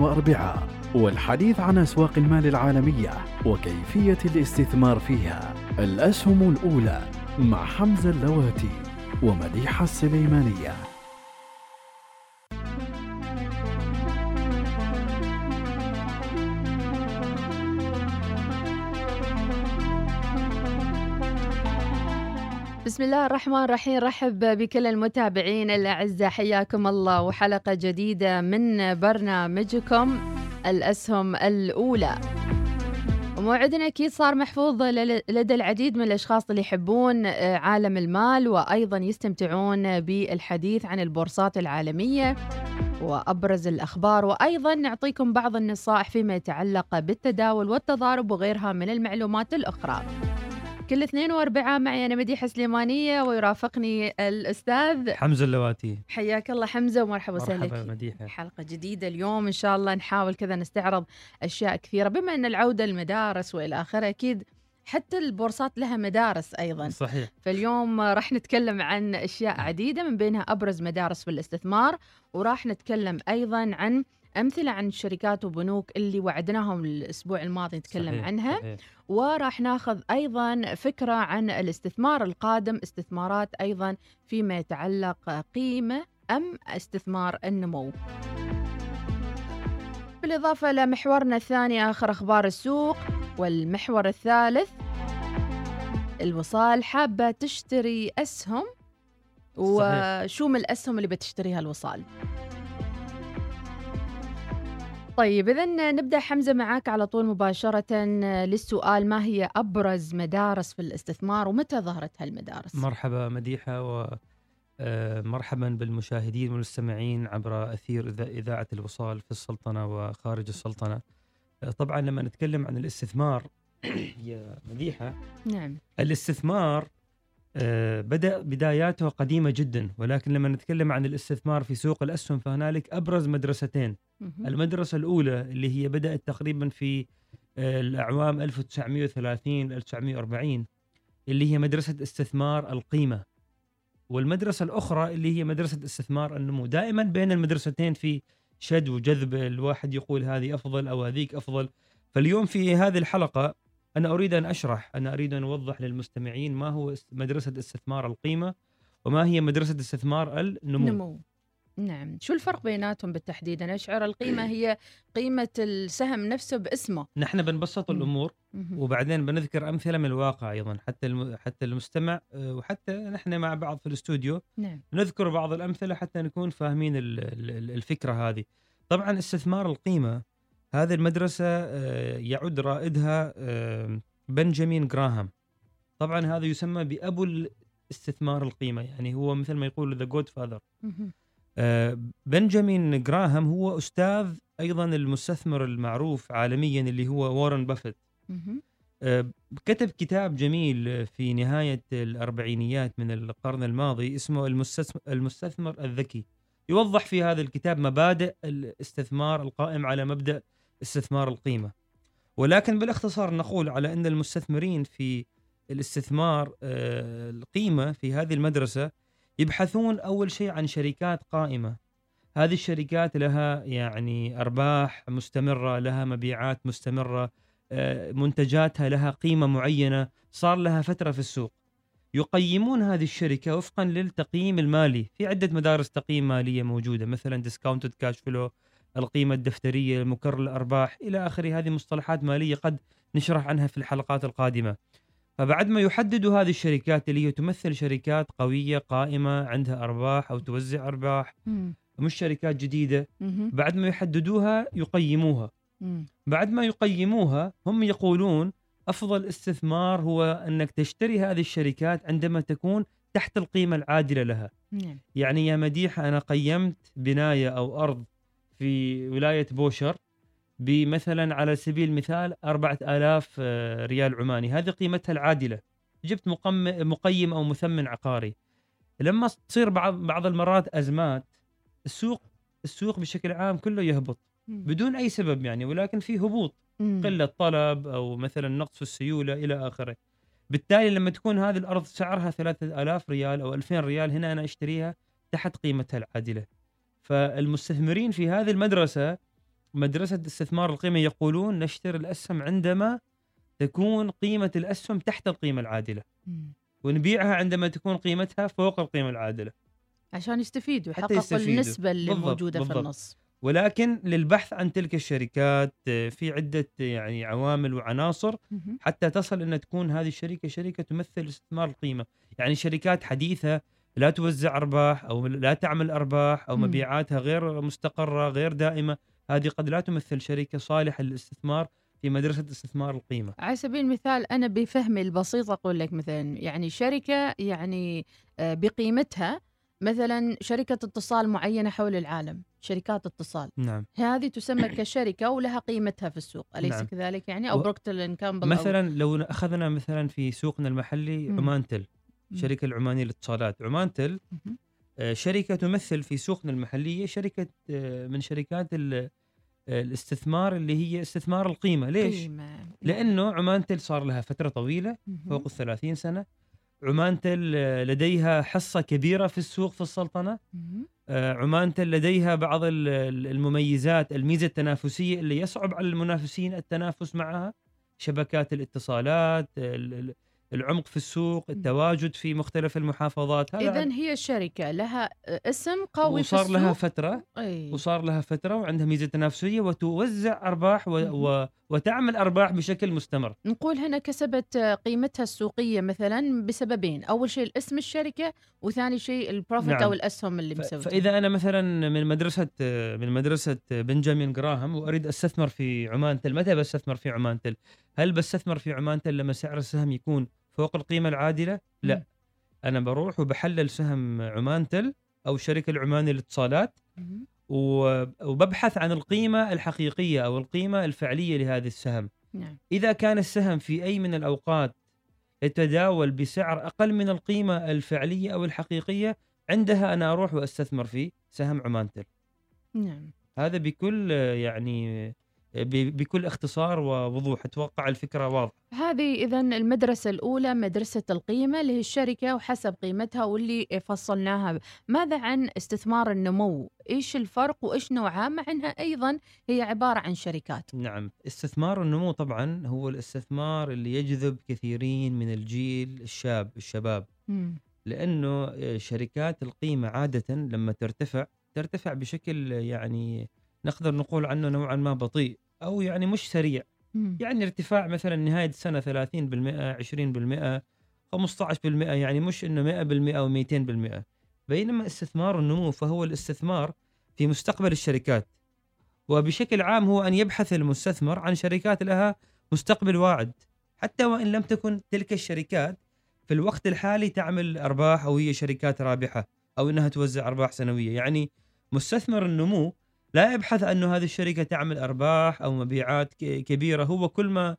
واربعاء والحديث عن أسواق المال العالمية وكيفية الاستثمار فيها. الأسهم الأولى مع حمزة اللواتي ومديحة السليمانية. بسم الله الرحمن الرحيم. رحب بكل المتابعين الأعزاء. حياكم الله. وحلقة جديدة من برنامجكم الأسهم الأولى. وموعدنا أكيد صار محفوظ لدى العديد من الأشخاص اللي يحبون آه، عالم المال وأيضا يستمتعون بالحديث عن البورصات العالمية وأبرز الأخبار. وأيضا نعطيكم بعض النصائح فيما يتعلق بالتداول والتضارب وغيرها من المعلومات الأخرى. كل اثنين واربعاء معي. أنا مديحة سليمانية ويرافقني الأستاذ. حمزة اللواتي. حياك الله حمزة ومرحبا وسهلا مرحبا مديحة. حلقة جديدة اليوم. إن شاء الله نحاول كذا نستعرض أشياء كثيرة. بما إن العودة المدارس وإلى آخره أكيد حتى البورصات لها مدارس أيضا. صحيح. فاليوم راح نتكلم عن أشياء عديدة من بينها أبرز مدارس في الاستثمار وراح نتكلم أيضا عن أمثلة عن الشركات وبنوك اللي وعدناهم الأسبوع الماضي نتكلم صحيح. عنها صحيح. وراح ناخذ أيضا فكرة عن الاستثمار القادم استثمارات أيضا فيما يتعلق قيمه أم استثمار النمو بالإضافة لمحورنا الثاني آخر أخبار السوق والمحور الثالث الوصال حابة تشتري أسهم وشو من الأسهم اللي بتشتريها الوصال طيب إذا نبدأ حمزة معك على طول مباشرة للسؤال ما هي أبرز مدارس في الاستثمار ومتى ظهرت هالمدارس؟ مرحبا مديحة و آه، مرحبا بالمشاهدين والمستمعين عبر أثير إذاعة الوصال في السلطنة وخارج السلطنة آه، طبعا لما نتكلم عن الاستثمار يا مديحة نعم الاستثمار آه، بدأ بداياته قديمة جدا ولكن لما نتكلم عن الاستثمار في سوق الأسهم فهنالك أبرز مدرستين. المدرسة الأولى اللي هي بدأت تقريبا في آه، الأعوام 1930 1940 اللي هي مدرسة استثمار القيمة. والمدرسة الأخرى اللي هي مدرسة استثمار النمو. دائما بين المدرستين في شد وجذب الواحد يقول هذه أفضل أو هذيك أفضل. فاليوم في هذه الحلقة أنا أريد أن أشرح أنا أريد أن أوضح للمستمعين ما هو مدرسة استثمار القيمة وما هي مدرسة استثمار النمو. نمو. نعم. شو الفرق بيناتهم بالتحديد؟ أنا أشعر القيمة هي قيمة السهم نفسه باسمه. نحن بنبسط الأمور وبعدين بنذكر أمثلة من الواقع أيضا. حتى. حتى المستمع آه، وحتى نحن مع بعض في الاستوديو نعم. نذكر بعض الأمثلة حتى نكون فاهمين الفكرة هذه. طبعا استثمار القيمة هذه المدرسة آه، يعد رائدها بنجامين جراهام. طبعا هذا يسمى بأبو الاستثمار القيمة يعني هو مثل ما يقول ذا جود فاذر بنجامين جراهام هو أستاذ أيضا المستثمر المعروف عالميا اللي هو وارن بافيت آه، كتب كتاب جميل في نهاية الأربعينيات من القرن الماضي اسمه المستثمر الذكي. يوضح في هذا الكتاب مبادئ الاستثمار القائم على مبدأ استثمار القيمة. ولكن بالاختصار نقول على أن المستثمرين في الاستثمار آه، القيمة في هذه المدرسة يبحثون أول شيء عن شركات قائمة. هذه الشركات لها يعني أرباح مستمرة لها مبيعات مستمرة آه، منتجاتها لها قيمة معينة صار لها فترة في السوق. يقيمون هذه الشركة وفقا للتقييم المالي. في عدة مدارس تقييم مالية موجودة مثلا discounted cash flow القيمة الدفترية مكرر الأرباح إلى آخره. هذه مصطلحات مالية قد نشرح عنها في الحلقات القادمة. فبعد ما يحددوا هذه الشركات اللي هي تمثل شركات قوية قائمة عندها أرباح أو توزع أرباح مش شركات جديدة بعد ما يحددوها يقيموها. بعد ما يقيموها هم يقولون أفضل استثمار هو أنك تشتري هذه الشركات عندما تكون تحت القيمة العادلة لها. نعم. يعني يا مديحة أنا قيمت بناية أو أرض في ولاية بوشر بمثلا على سبيل المثال 4000 آه، ريال عماني. هذه قيمتها العادلة. جبت مقيم أو مثمن عقاري. لما تصير بعض بعض المرات أزمات السوق السوق بشكل عام كله يهبط. بدون أي سبب يعني ولكن في هبوط. قلة طلب أو مثلا نقص في السيولة إلى آخره. بالتالي لما تكون هذه الأرض سعرها 3000 ريال أو 2000 ريال هنا أنا أشتريها تحت قيمتها العادلة. فالمستثمرين في هذه المدرسة مدرسة استثمار القيمة يقولون نشتري الأسهم عندما تكون قيمة الأسهم تحت القيمة العادلة. ونبيعها عندما تكون قيمتها فوق القيمة العادلة. عشان يستفيدوا يحققوا النسبة اللي بالضبط موجودة بالضبط. في النص. ولكن للبحث عن تلك الشركات آه، في عدة يعني عوامل وعناصر حتى تصل إن تكون هذه الشركة شركة تمثل استثمار القيمة، يعني شركات حديثة لا توزع أرباح أو لا تعمل أرباح أو مبيعاتها غير مستقرة غير دائمة، هذه قد لا تمثل شركه صالحه للاستثمار في مدرسة استثمار القيمة. على سبيل المثال أنا بفهمي البسيط أقول لك مثلا يعني شركة يعني آه، بقيمتها مثلا شركة اتصال معينة حول العالم شركات اتصال. نعم. هذه تسمى كشركة ولها قيمتها في السوق أليس نعم. كذلك يعني؟ أو و... بروكتل كامبل مثلا أو... لو أخذنا مثلا في سوقنا المحلي عمانتل شركة العمانية للاتصالات. عمانتل آه، شركة تمثل في سوقنا المحلية شركة آه، من شركات آه، الاستثمار اللي هي استثمار القيمة. ليش؟ قيمة. نعم. لأنه عمانتل صار لها فترة طويلة فوق الثلاثين سنة. عمان تل لديها حصة كبيرة في السوق في السلطنة. آه، عمان تل لديها بعض المميزات الميزة التنافسية اللي يصعب على المنافسين التنافس معها. شبكات الاتصالات العمق في السوق التواجد في مختلف المحافظات. اذا هي شركة لها اسم قوي وصار في السوق. لها فترة أي. وصار لها فترة وعندها ميزة تنافسية وتوزع أرباح و... و... وتعمل أرباح بشكل مستمر. نقول هنا كسبت قيمتها السوقية مثلا بسببين أول شيء اسم الشركة وثاني شيء البروفيت نعم. أو الاسهم اللي مسويتها فإذا أنا مثلا من مدرسة من مدرسة بنجامين جراهام وأريد أستثمر في عمان تل متى بستثمر في عمان تل هل بستثمر في عمان تل لما سعر السهم يكون فوق القيمة العادلة؟ لا. أنا بروح وبحلل سهم عمان تل أو الشركة العمانيه للاتصالات وببحث عن القيمة الحقيقية أو القيمة الفعلية لهذا السهم. نعم. إذا كان السهم في أي من الأوقات يتداول بسعر أقل من القيمة الفعلية أو الحقيقية عندها أنا أروح وأستثمر في سهم عمان تل. نعم. هذا بكل يعني بكل اختصار ووضوح. أتوقع الفكرة واضحة. هذه اذا المدرسة الأولى مدرسة القيمه اللي هي الشركة وحسب قيمتها واللي فصلناها. ماذا عن استثمار النمو؟ إيش الفرق وإيش نوعها؟ مع أنها أيضا هي عبارة عن شركات. نعم. استثمار النمو طبعا هو الاستثمار اللي يجذب كثيرين من الجيل الشاب الشباب. م. لأنه شركات القيمة عادة لما ترتفع ترتفع بشكل يعني نقدر نقول عنه نوعا ما بطيء أو يعني مش سريع. مم. يعني ارتفاع مثلا نهاية السنة 30% 20% 15% يعني مش إنه 100% أو 200% بينما استثمار النمو فهو الاستثمار في مستقبل الشركات. وبشكل عام هو أن يبحث المستثمر عن شركات لها مستقبل واعد. حتى وإن لم تكن تلك الشركات في الوقت الحالي تعمل أرباح أو هي شركات رابحة أو إنها توزع أرباح سنوية. يعني مستثمر النمو لا يبحث أنه هذه الشركة تعمل أرباح أو مبيعات كبيرة. هو كل ما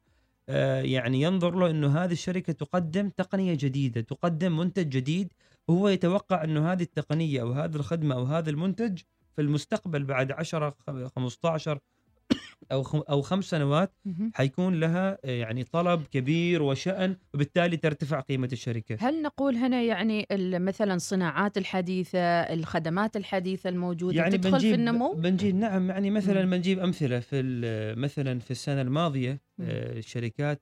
آه، يعني ينظر له أنه هذه الشركة تقدم تقنية جديدة تقدم منتج جديد وهو يتوقع أنه هذه التقنية أو هذه الخدمة أو هذا المنتج في المستقبل بعد 10 15 أو أو خمس سنوات حيكون لها آه، يعني طلب كبير وشأن وبالتالي ترتفع قيمة الشركة. هل نقول هنا يعني مثلا الصناعات الحديثة، الخدمات الحديثة الموجودة يعني تدخل في النمو؟ بنجيب نعم يعني مثلا بنجيب أمثلة في مثلا في السنة الماضية شركات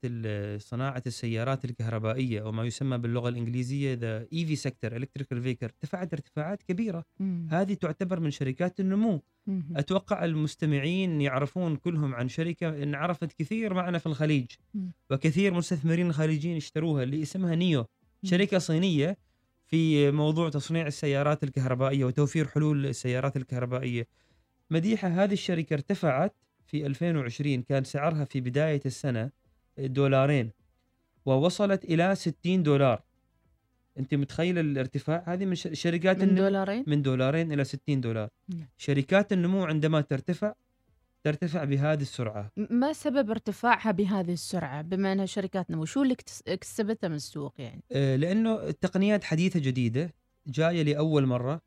صناعة السيارات الكهربائية أو ما يسمى باللغة الإنجليزية the EV sector electrical vehicle ارتفعت ارتفاعات كبيرة. مم. هذه تعتبر من شركات النمو. مم. أتوقع المستمعين يعرفون كلهم عن شركة ان عرفت كثير معنا في الخليج. مم. وكثير مستثمرين خارجيين اشتروها اللي اسمها نيو. شركة صينية في موضوع تصنيع السيارات الكهربائية وتوفير حلول السيارات الكهربائية. مديحة هذه الشركة ارتفعت في 2020 كان سعرها في بداية السنة دولارين ووصلت إلى 60 دولار. أنت متخيل الارتفاع؟ هذه من شركات من دولارين؟ من دولارين إلى 60 دولار. نعم. شركات النمو عندما ترتفع ترتفع بهذه السرعة. ما سبب ارتفاعها بهذه السرعة؟ بما أنها شركات نمو شو اللي اكتسبتها من السوق يعني؟ آه لأنه التقنيات حديثة جديدة جاية لأول مرة. آه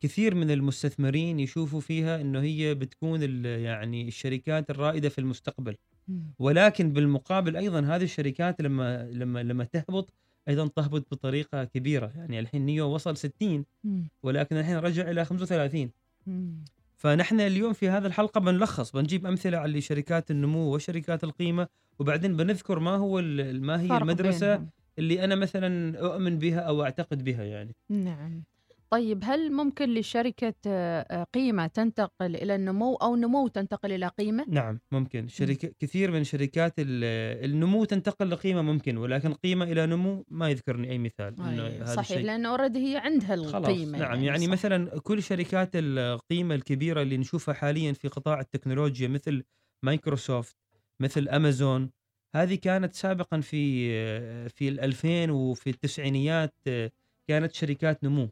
كثير من المستثمرين يشوفوا فيها إنه هي بتكون يعني الشركات الرائدة في المستقبل. ولكن بالمقابل أيضا هذه الشركات لما لما لما تهبط أيضا تهبط بطريقة كبيرة. يعني الحين نيو وصل 60 ولكن الحين رجع إلى 35 فنحن اليوم في هذا الحلقة بنلخص بنجيب أمثلة على شركات النمو وشركات القيمة وبعدين بنذكر ما هو ما هي المدرسة بينهم. اللي أنا مثلا أؤمن بها أو أعتقد بها يعني. نعم. طيب هل ممكن لشركة آه، قيمة تنتقل إلى النمو أو نمو تنتقل إلى قيمة؟ نعم ممكن شركة كثير من شركات النمو تنتقل لقيمة ممكن ولكن قيمة إلى نمو ما يذكرني أي مثال إنه هذا صحيح الشيء. لأنه already هي عندها القيمة نعم يعني, يعني مثلا كل شركات القيمة الكبيرة اللي نشوفها حاليا في قطاع التكنولوجيا مثل مايكروسوفت مثل أمازون هذه كانت سابقا في آه، في ال 2000 وفي التسعينيات آه، كانت شركات نمو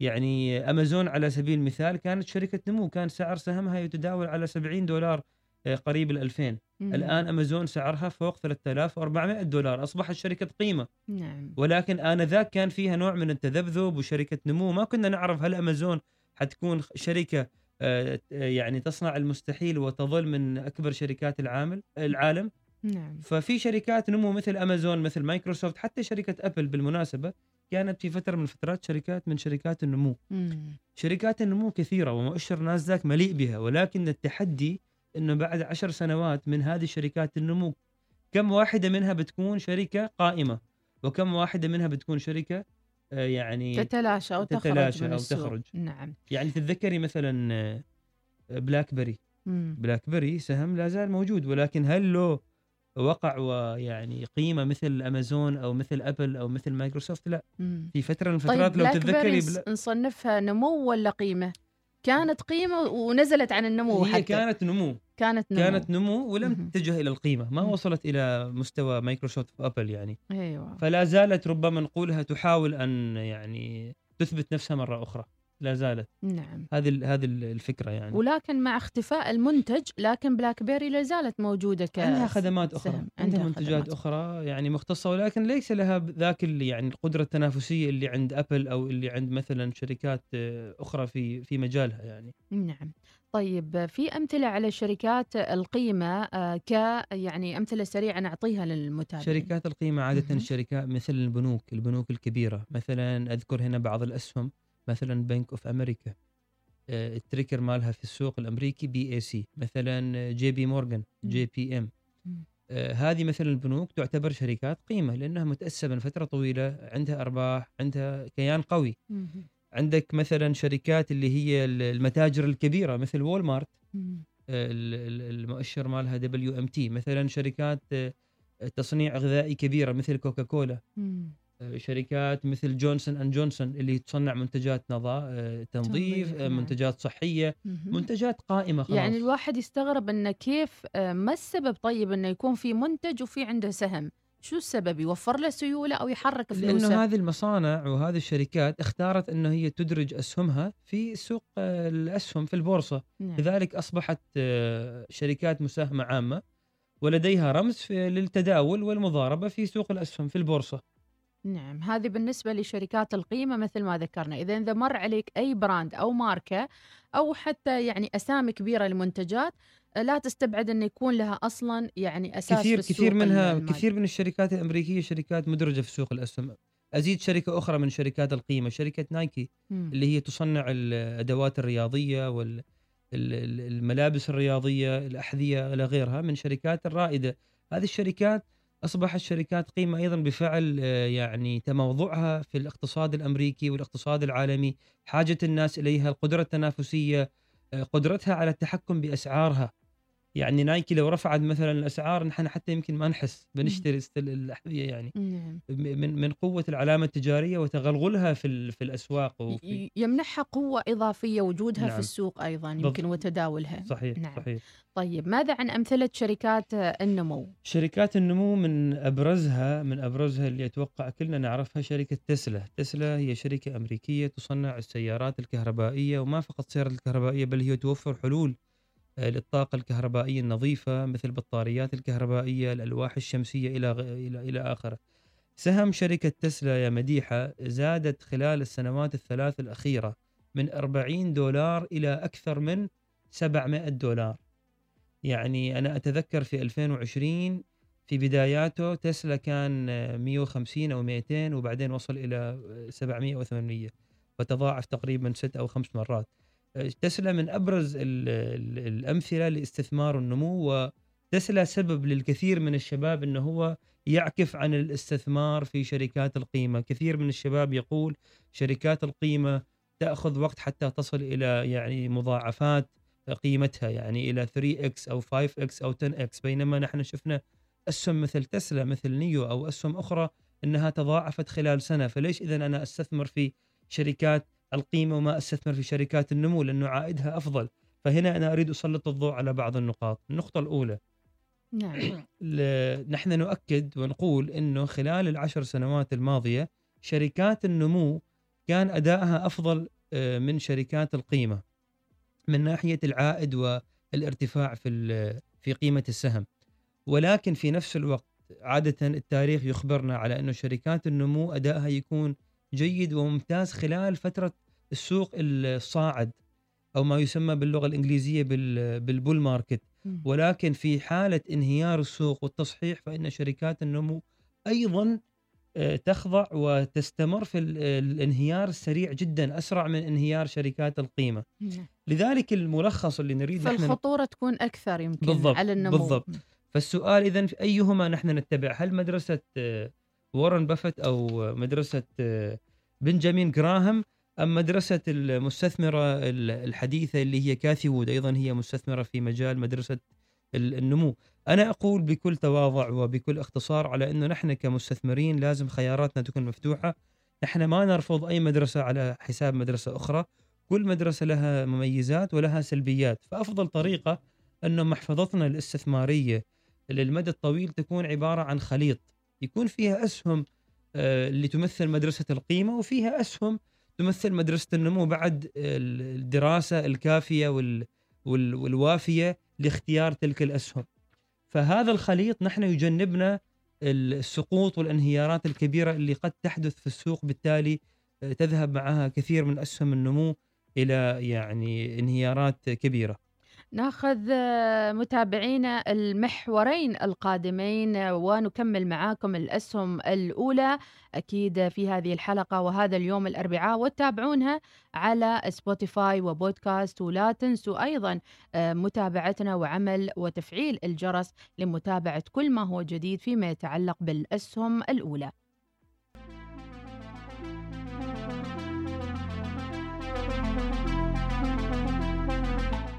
يعني أمازون على سبيل المثال كانت شركة نمو كان سعر سهمها يتداول على 70 دولار آه، قريب ال 2000 مم. الآن أمازون سعرها فوق 3400 دولار أصبحت شركة قيمة. نعم. ولكن آنذاك كان فيها نوع من التذبذب وشركة نمو. ما كنا نعرف هل أمازون حتكون شركة آه، يعني تصنع المستحيل وتظل من أكبر شركات العالم العالم. نعم. ففي شركات نمو مثل أمازون مثل مايكروسوفت حتى شركة أبل بالمناسبة كانت في فترة من الفترات شركات من شركات النمو. مم. شركات النمو كثيرة ومؤشر ناسداك مليء بها ولكن التحدي إنه بعد عشر سنوات من هذه الشركات النمو كم واحدة منها بتكون شركة قائمة؟ وكم واحدة منها بتكون شركة آه، يعني تتلاشى أو تخرج تتلاشى أو تخرج. نعم. يعني تتذكري مثلا بلاك بيري بلاك بيري سهم لا زال موجود ولكن هل له وقع ويعني قيمة مثل أمازون أو مثل أبل أو مثل مايكروسوفت لا مم. في فترة من الفترات طيب لو تتذكري بلا... نصنفها نمو ولا قيمة؟ كانت قيمة ونزلت عن النمو هي حتى. كانت نمو كانت نمو كانت نمو ولم مم. تتجه إلى القيمة ما مم. وصلت إلى مستوى مايكروسوفت وابل يعني أيوه فلا زالت ربما نقولها تحاول أن يعني تثبت نفسها مرة أخرى لا زالت. نعم. هذه هذه الفكرة يعني. ولكن مع اختفاء المنتج لكن بلاك بيري لا زالت موجودة ك عندها خدمات أخرى. عندها منتجات خدمات. أخرى يعني مختصة ولكن ليس لها ذاك اللي يعني القدرة التنافسية اللي عند أبل أو اللي عند مثلا شركات أخرى في في مجالها يعني. نعم. طيب في أمثلة على شركات القيمة آه، ك يعني أمثلة سريعة نعطيها للمتابعين. شركات القيمة عادة الشركات مثل البنوك البنوك الكبيرة. مثلا أذكر هنا بعض الأسهم. مثلا Bank of America ال ticker مالها في السوق الأمريكي بي اي سي مثلا جي بي مورغان JPM هذه مثلا البنوك تعتبر شركات قيمة لأنها متأسسة من فترة طويلة عندها أرباح عندها كيان قوي. عندك مثلا شركات اللي هي المتاجر الكبيرة مثل وول مارت المؤشر مالها WMT مثلا شركات آه، تصنيع غذائي كبيرة مثل كوكا كولا شركات مثل Johnson and Johnson اللي تصنع منتجات نظافه آه، تنظيف آه، نعم. منتجات صحية منتجات قائمة خلاص. يعني الواحد يستغرب إنه كيف آه، ما السبب طيب إنه يكون في منتج وفي عنده سهم؟ شو السبب؟ يوفر له سيولة أو يحرك فلوسه؟ لأنه هذه المصانع وهذه الشركات اختارت إنه هي تدرج أسهمها في سوق الأسهم في البورصة. نعم. لذلك أصبحت شركات مساهمة عامة ولديها رمز للتداول والمضاربة في سوق الأسهم في البورصة. نعم هذه بالنسبة لشركات القيمة مثل ما ذكرنا إذا إذا مر عليك أي براند أو ماركة أو حتى يعني أسامي كبيرة لمنتجات لا تستبعد أن يكون لها أصلا يعني أساس كثير في كثير منها المالي. كثير من الشركات الأمريكية شركات مدرجة في سوق الأسهم أزيد شركة أخرى من شركات القيمة شركة نايكي م. اللي هي تصنع الأدوات الرياضية وال الملابس الرياضية الأحذية إلى غيرها من شركات الرائدة هذه الشركات اصبحت شركات قيمة أيضا بفعل آه، يعني تموضعها في الاقتصاد الأمريكي والاقتصاد العالمي، حاجة الناس إليها، القدرة التنافسية، آه، قدرتها على التحكم بأسعارها. يعني نايكي لو رفعت مثلا الأسعار نحن حتى يمكن ما نحس بنشتري الأحذية يعني نعم. من من قوة العلامة التجارية وتغلغلها في في الأسواق وفي يمنحها قوة إضافية وجودها نعم. في السوق أيضا يمكن وتداولها صحيح نعم. صحيح طيب ماذا عن أمثلة شركات النمو؟ شركات النمو من أبرزها من أبرزها اللي أتوقع كلنا نعرفها شركة تسلا، تسلا هي شركة أمريكية تصنع السيارات الكهربائية وما فقط السيارات الكهربائية بل هي توفر حلول للطاقة الكهربائية النظيفة مثل البطاريات الكهربائية الألواح الشمسية إلى إلى إلى آخره. سهم شركة تسلا يا مديحة زادت خلال السنوات الثلاث الأخيرة من 40 دولار إلى أكثر من 700 دولار. يعني أنا أتذكر في 2020 في بداياته تسلا كان 150 أو 200 وبعدين وصل إلى 700 أو 800 وتضاعف تقريبا ست أو خمس مرات. تسلا من أبرز ال ال الأمثلة لاستثمار النمو وتسلا سبب للكثير من الشباب إنه هو يعكف عن الاستثمار في شركات القيمة، كثير من الشباب يقول شركات القيمة تأخذ وقت حتى تصل إلى يعني مضاعفات قيمتها يعني إلى 3x أو 5x أو 10x بينما نحن شفنا أسهم مثل تسلا مثل نيو أو أسهم أخرى إنها تضاعفت خلال سنة، فليش اذا أنا أستثمر في شركات القيمة وما أستثمر في شركات النمو لأنه عائدها أفضل. فهنا أنا أريد أسلط الضوء على بعض النقاط. النقطة الأولى. نعم. نحن نؤكد ونقول إنه خلال العشر سنوات الماضية شركات النمو كان أدائها أفضل آه، من شركات القيمة من ناحية العائد والارتفاع في في قيمة السهم. ولكن في نفس الوقت عادة التاريخ يخبرنا على إنه شركات النمو أدائها يكون جيد وممتاز خلال فترة السوق الصاعد أو ما يسمى باللغة الإنجليزية بالبول ماركت. ولكن في حالة انهيار السوق والتصحيح فإن شركات النمو أيضا آه، تخضع وتستمر في الانهيار السريع جدا أسرع من انهيار شركات القيمة. نعم. لذلك الملخص اللي نريد فالخطورة نحن... تكون أكثر يمكن بالضبط على النمو. بالضبط. فالسؤال اذا أيهما نحن نتبع؟ هل مدرسة آه، وارن بافت أو مدرسة آه، بنجامين جراهام أم مدرسة المستثمرة الحديثة اللي هي كاثي وود أيضا هي مستثمرة في مجال مدرسة النمو. أنا أقول بكل تواضع وبكل اختصار على إنه نحن كمستثمرين لازم خياراتنا تكون مفتوحة. نحن ما نرفض أي مدرسة على حساب مدرسة أخرى. كل مدرسة لها مميزات ولها سلبيات. فأفضل طريقة أنه محفظتنا الاستثمارية للمدى الطويل تكون عبارة عن خليط. يكون فيها أسهم آه، اللي تمثل مدرسة القيمة وفيها أسهم تمثل مدرسة النمو بعد الدراسة الكافية والوافية لاختيار تلك الأسهم. فهذا الخليط نحن يجنبنا السقوط والانهيارات الكبيرة اللي قد تحدث في السوق بالتالي آه، تذهب معها كثير من أسهم النمو إلى يعني انهيارات كبيرة. ناخذ متابعينا المحورين القادمين ونكمل معاكم الأسهم الأولى. أكيد في هذه الحلقة وهذا اليوم الأربعاء وتابعونها على سبوتيفاي وبودكاست. ولا تنسوا أيضا متابعتنا وعمل وتفعيل الجرس لمتابعة كل ما هو جديد فيما يتعلق بالأسهم الأولى.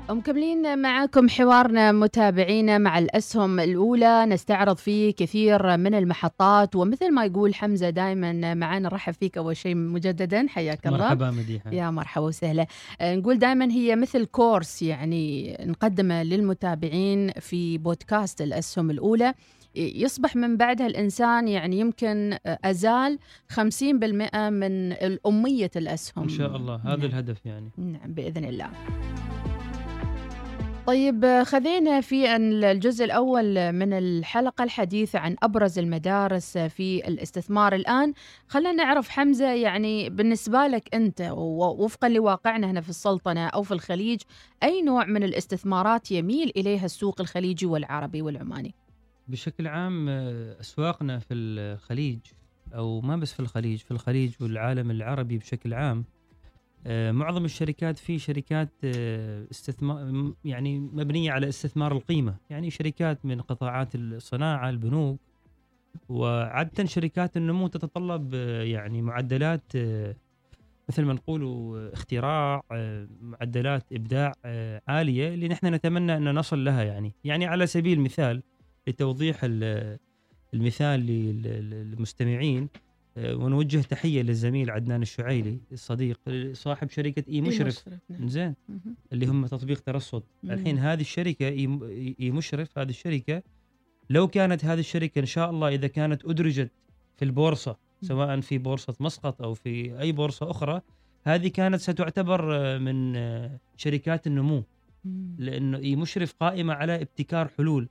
مكملين معكم حوارنا متابعينا مع الأسهم الأولى. نستعرض فيه كثير من المحطات ومثل ما يقول حمزة دائما معنا نرحب فيك أول شيء مجددا. حياك الله. مرحبا مديحة. يا مرحبا وسهلا. آه، نقول دائما هي مثل كورس يعني نقدمه للمتابعين في بودكاست الأسهم الأولى. يصبح من بعدها الإنسان يعني يمكن أزال 50% من الأمية الأسهم. إن شاء الله. هذا نعم. الهدف يعني. نعم بإذن الله. طيب خذينا في الجزء الأول من الحلقة الحديث عن أبرز المدارس في الاستثمار الآن. خلينا نعرف حمزة يعني بالنسبة لك أنت ووفقا لواقعنا هنا في السلطنة أو في الخليج أي نوع من الاستثمارات يميل إليها السوق الخليجي والعربي والعماني؟ بشكل عام أسواقنا في الخليج أو ما بس في الخليج في الخليج والعالم العربي بشكل عام معظم الشركات في شركات آه، استثمار يعني مبنية على استثمار القيمة، يعني شركات من قطاعات الصناعة، البنوك وعادة شركات النمو تتطلب آه، يعني معدلات مثل ما نقول اختراع معدلات إبداع عاليه اللي نحن نتمنى أن نصل لها يعني. يعني على سبيل المثال لتوضيح المثال للمستمعين آه، ونوجه تحية للزميل عدنان الشعيلي الصديق صاحب شركة إي مشرف, نعم. زين. اللي هم تطبيق ترصد. الحين هذه الشركة إي مشرف هذه الشركة لو كانت هذه الشركة إن شاء الله إذا كانت أدرجت في البورصة سواء في بورصة مسقط أو في أي بورصة أخرى هذه كانت ستعتبر آه، من آه، شركات النمو. لأنه إي مشرف قائمة على ابتكار حلول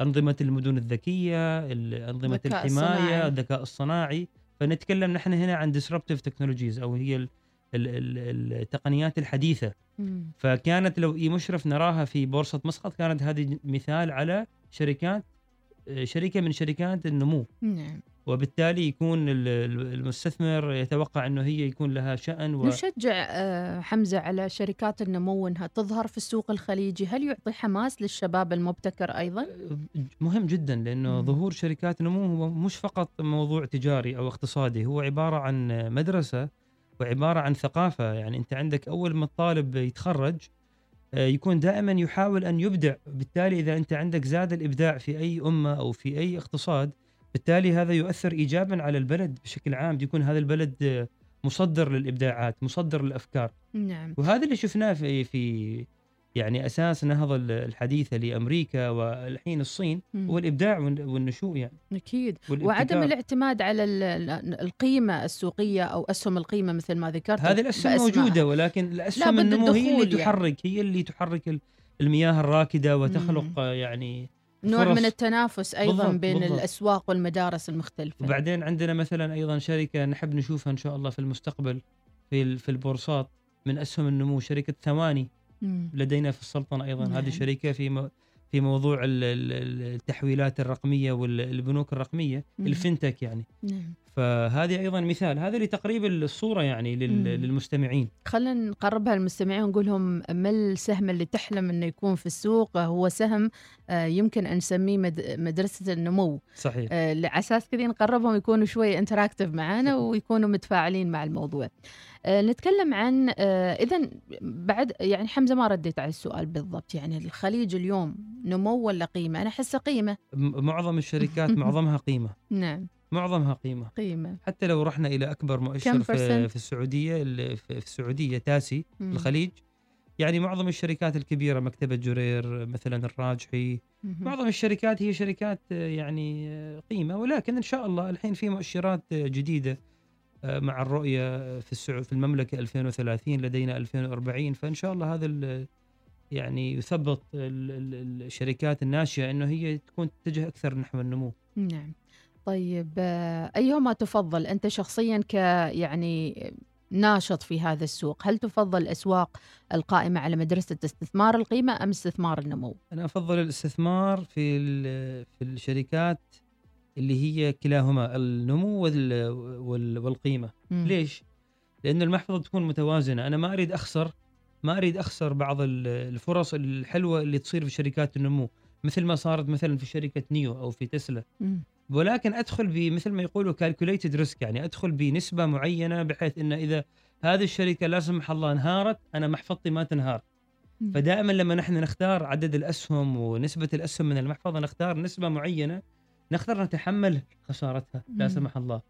أنظمة المدن الذكية أنظمة الحماية الصناعي. الذكاء الصناعي. فنتكلم نحن هنا عن disruptive technologies أو هي التقنيات الحديثة. مم. فكانت لو إي مشرف نراها في بورصة مسقط كانت هذه مثال على شركات شركة من شركات النمو. نعم. وبالتالي يكون المستثمر يتوقع إنه هي يكون لها شأن و... نشجع آه، حمزة على شركات النمو انها تظهر في السوق الخليجي، هل يعطي حماس للشباب المبتكر أيضا؟ مهم جدا لأنه مم. ظهور شركات نمو هو مش فقط موضوع تجاري أو اقتصادي، هو عبارة عن مدرسة وعبارة عن ثقافة، يعني أنت عندك أول ما الطالب يتخرج آه، يكون دائما يحاول أن يبدع، بالتالي إذا أنت عندك زاد الإبداع في أي أمة أو في أي اقتصاد بالتالي هذا يؤثر ايجابا على البلد بشكل عام يكون هذا البلد مصدر للإبداعات مصدر للأفكار. نعم. وهذا اللي شفناه في في يعني أساس نهضه الحديثه لأمريكا والحين الصين مم. هو الإبداع والنشوء يعني. أكيد. وعدم الاعتماد على القيمة السوقية أو أسهم القيمة مثل ما ذكرت. هذه الأسهم موجودة ولكن الأسهم النمو هي اللي يعني. تحرك هي اللي تحرك المياه الراكدة وتخلق مم. يعني نوع من التنافس أيضا بالضبط بين بالضبط. الأسواق والمدارس المختلفة وبعدين عندنا مثلا أيضا شركة نحب نشوفها إن شاء الله في المستقبل في في البورصات من أسهم النمو شركة ثواني مم. لدينا في السلطنة أيضا نعم. هذه شركة في في موضوع التحويلات الرقمية والبنوك الرقمية مم. الفنتك يعني نعم. فهذه أيضا مثال. هذا لتقريب الصورة يعني للمستمعين. خلينا نقربها للمستمعين ونقول لهم ما السهم اللي تحلم إنه يكون في السوق؟ هو سهم آه، يمكن أن نسميه مدرسة النمو. صحيح. آه، على أساس كذا نقربهم يكونوا شوي انتراكتيف معنا ويكونوا متفاعلين مع الموضوع. آه، نتكلم عن اذا بعد يعني حمزة ما رديت على السؤال بالضبط. يعني الخليج اليوم نمو ولا قيمة؟ أنا احسه قيمة. معظم الشركات معظمها قيمة. نعم. معظمها قيمة قيمة حتى لو رحنا إلى أكبر مؤشر في, في السعودية في السعودية تاسي مم. الخليج يعني معظم الشركات الكبيرة مكتبة جرير مثلا الراجحي مم. معظم الشركات هي شركات يعني قيمة ولكن إن شاء الله الحين في مؤشرات جديدة آه، مع الرؤية في السعو في المملكة 2030 لدينا 2040 فإن شاء الله هذا يعني يثبط الشركات الناشئة إنه هي تكون تتجه أكثر نحو النمو. نعم. طيب آه، أيهما تفضل أنت شخصيا ك يعني ناشط في هذا السوق هل تفضل الأسواق القائمة على مدرسة استثمار القيمة أم استثمار النمو أنا أفضل الاستثمار في في الشركات اللي هي كلاهما النمو والقيمة م. ليش؟ لأن المحفظة تكون متوازنة أنا ما أريد أخسر ما أريد أخسر بعض الفرص الحلوة اللي تصير في شركات النمو مثل ما صارت مثلا في شركة نيو أو في تسلا م. ولكن أدخل بمثل ما يقولوا calculated risk يعني أدخل بنسبة معينة بحيث إن إذا هذه الشركة لا سمح الله انهارت أنا محفظتي ما تنهار. فدائما لما نحن نختار عدد الأسهم ونسبة الأسهم من المحفظة نختار نسبة معينة نقدر نتحمل خسارتها لا سمح الله.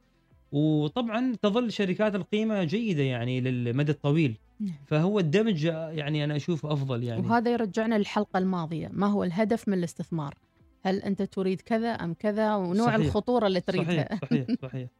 وطبعا تظل شركات القيمة جيدة يعني للمدى الطويل. نعم. فهو الدمج يعني أنا أشوفه أفضل يعني. وهذا يرجعنا للحلقة الماضية ما هو الهدف من الاستثمار؟ هل أنت تريد كذا أم كذا؟ ونوع صحيح. الخطورة اللي تريدها. صحيح صحيح صحيح.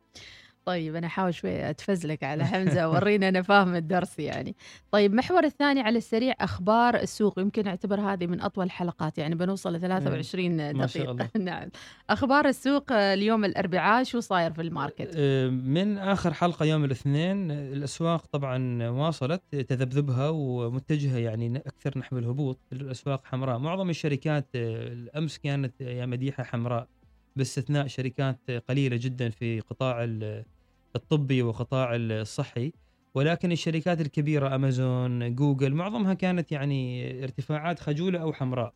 طيب أنا أحاول شوي أتفزلك على حمزة ورينا أنا فاهم الدرس يعني. طيب محور الثاني على السريع أخبار السوق. يمكن أعتبر هذه من أطول الحلقات يعني بنوصل ل 23 دقيقه ما شاء الله. نعم. أخبار السوق اليوم الاربعاء شو صاير في الماركت؟ أه، من آخر حلقة يوم الاثنين الأسواق طبعا واصلت تذبذبها ومتجهة يعني أكثر نحو الهبوط. الأسواق حمراء. معظم الشركات أه، الأمس كانت يا مديحة حمراء باستثناء شركات قليلة جدا في قطاع الطبي وقطاع الصحي ولكن الشركات الكبيرة امازون جوجل معظمها كانت يعني ارتفاعات خجولة أو حمراء.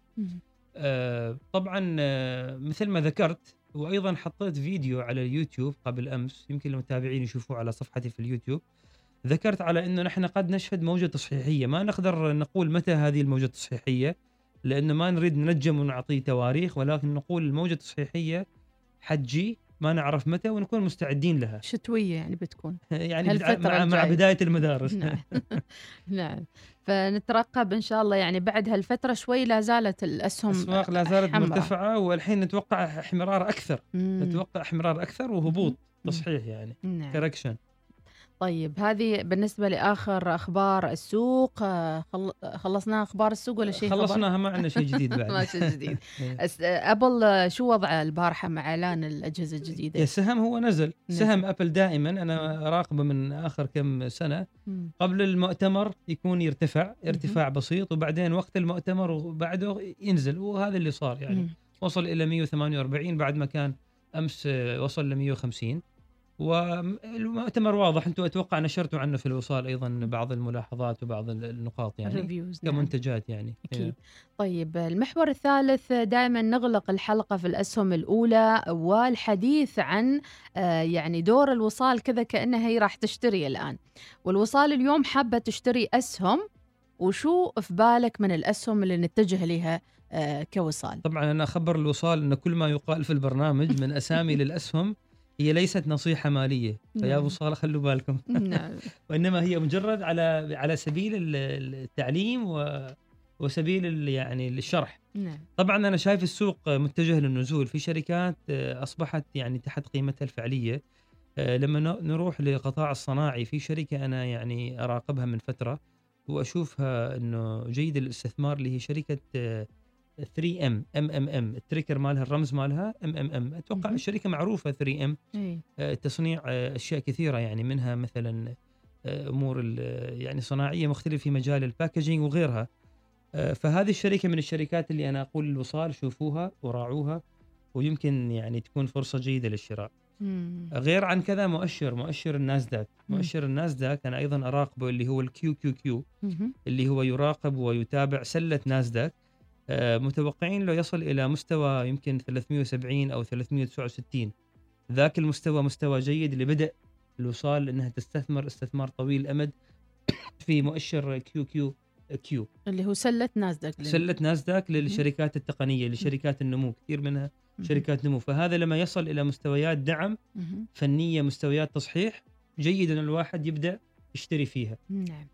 آه طبعا آه مثل ما ذكرت وأيضا حطيت فيديو على اليوتيوب قبل أمس يمكن المتابعين يشوفوه على صفحتي في اليوتيوب. ذكرت على إنه نحن قد نشهد موجة تصحيحية. ما نقدر نقول متى هذه الموجة التصحيحية لأنه ما نريد ننجم ونعطي تواريخ ولكن نقول الموجة التصحيحية حتجي ما نعرف متى ونكون مستعدين لها. شتوية يعني بتكون. يعني مع, مع بداية المدارس. نعم. نعم. فنترقب إن شاء الله يعني بعد هالفترة شوي لا زالت الأسهم الاسواق لا زالت مرتفعة والحين نتوقع احمرار أكثر. مم. نتوقع احمرار أكثر وهبوط تصحيح يعني. نعم. كركشن طيب هذه بالنسبة لآخر أخبار السوق آه، خلصنا أخبار السوق ولا شيء خلصناها ما عندنا شيء جديد بعد. ما شيء جديد. إيه. أبل شو وضع البارحة مع إعلان الأجهزة الجديدة؟ السهم هو نزل. نزل. سهم أبل دائما أنا راقبه من آخر كم سنة. قبل المؤتمر يكون يرتفع ارتفاع بسيط وبعدين وقت المؤتمر وبعده ينزل. وهذا اللي صار يعني. وصل إلى 148 بعد ما كان أمس وصل ل 150 والمؤتمر واضح أنتم أتوقع نشرتوا عنه في الوصال أيضا بعض الملاحظات وبعض النقاط يعني نعم. كمنتجات يعني أكيد. إيه. طيب المحور الثالث دائما نغلق الحلقة في الأسهم الأولى والحديث عن آه، يعني دور الوصال كذا كأنها هي راح تشتري الآن والوصال اليوم حابة تشتري أسهم وشو في بالك من الأسهم اللي نتجه لها آه، كوصال طبعا أنا أخبر الوصال إن كل ما يقال في البرنامج من أسامي للأسهم هي ليست نصيحة مالية. فيا أبو نعم. صالح خلوا بالكم. نعم. وإنما هي مجرد على على سبيل التعليم و وسبيل يعني الشرح. نعم. طبعا أنا شايف السوق متجه للنزول. في شركات آه، أصبحت يعني تحت قيمتها الفعلية. آه، لما نروح للقطاع الصناعي في شركة أنا يعني أراقبها من فترة وأشوفها إنه جيد الاستثمار اللي هي شركة آه، 3M MMM ال ticker مالها الرمز مالها MMM. أتوقع الشركة معروفة 3M. آه تصنيع آه أشياء كثيرة يعني منها مثلا آه أمور يعني صناعية مختلفة في مجال ال packaging وغيرها. فهذه الشركة من الشركات اللي أنا أقول الوصال شوفوها وراعوها ويمكن يعني تكون فرصة جيدة للشراء. مم. غير عن كذا مؤشر مؤشر الناسداك. مؤشر الناسداك أنا أيضا أراقبه اللي هو ال QQQ اللي هو يراقب ويتابع سلة ناسداك. متوقعين له يصل إلى مستوى يمكن 370 أو 369 ذاك المستوى مستوى جيد لبدء الوصال انها تستثمر استثمار طويل الامد في مؤشر QQQ. اللي هو سلة ناسداك سلة ناسداك للشركات التقنية لشركات النمو. كثير منها شركات نمو. فهذا لما يصل إلى مستويات دعم فنية مستويات تصحيح جيد ان الواحد يبدأ يشتري فيها. نعم.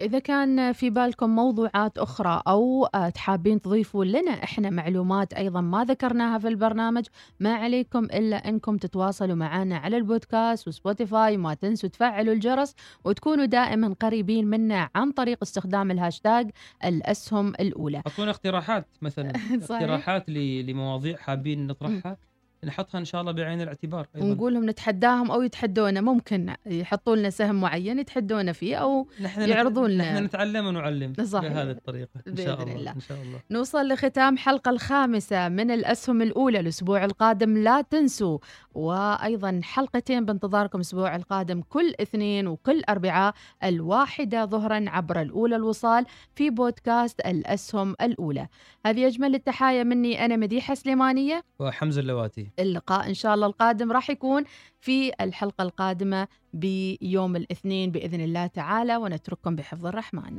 إذا كان في بالكم موضوعات أخرى أو حابين تضيفوا لنا إحنا معلومات أيضا ما ذكرناها في البرنامج ما عليكم إلا أنكم تتواصلوا معنا على البودكاست و Spotify ما تنسوا تفعلوا الجرس وتكونوا دائما قريبين منا عن طريق استخدام الهاشتاج الأسهم الأولى. أعطونا اقتراحات مثلا. اقتراحات لمواضيع حابين نطرحها؟ نحطها إن شاء الله بعين الاعتبار أيضاً. ونقول لهم نتحداهم أو يتحدونا ممكن يحطوا لنا سهم معين يتحدونا فيه أو نحن يعرضون لنا نحن نتعلم ونعلم صحيح. بهذه الطريقة إن شاء الله الله. إن شاء الله نوصل لختام حلقة الخامسة من الأسهم الأولى الأسبوع القادم لا تنسوا وأيضا حلقتين بانتظاركم الأسبوع القادم كل اثنين وكل أربعاء الواحدة ظهرا عبر الأولى الوصال في بودكاست الأسهم الأولى هذه أجمل التحايا مني أنا مديحة سليمانية وحمزة اللواتي اللقاء. إن شاء الله القادم راح يكون في الحلقة القادمة بيوم الاثنين بإذن الله تعالى ونترككم بحفظ الرحمن.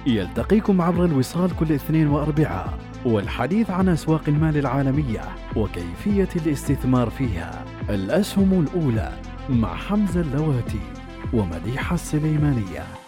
يلتقيكم عبر الوصال كل اثنين وأربعاء والحديث عن أسواق المال العالمية وكيفية الاستثمار فيها. الأسهم الأولى مع حمزة اللواتي ومديحة السليمانية.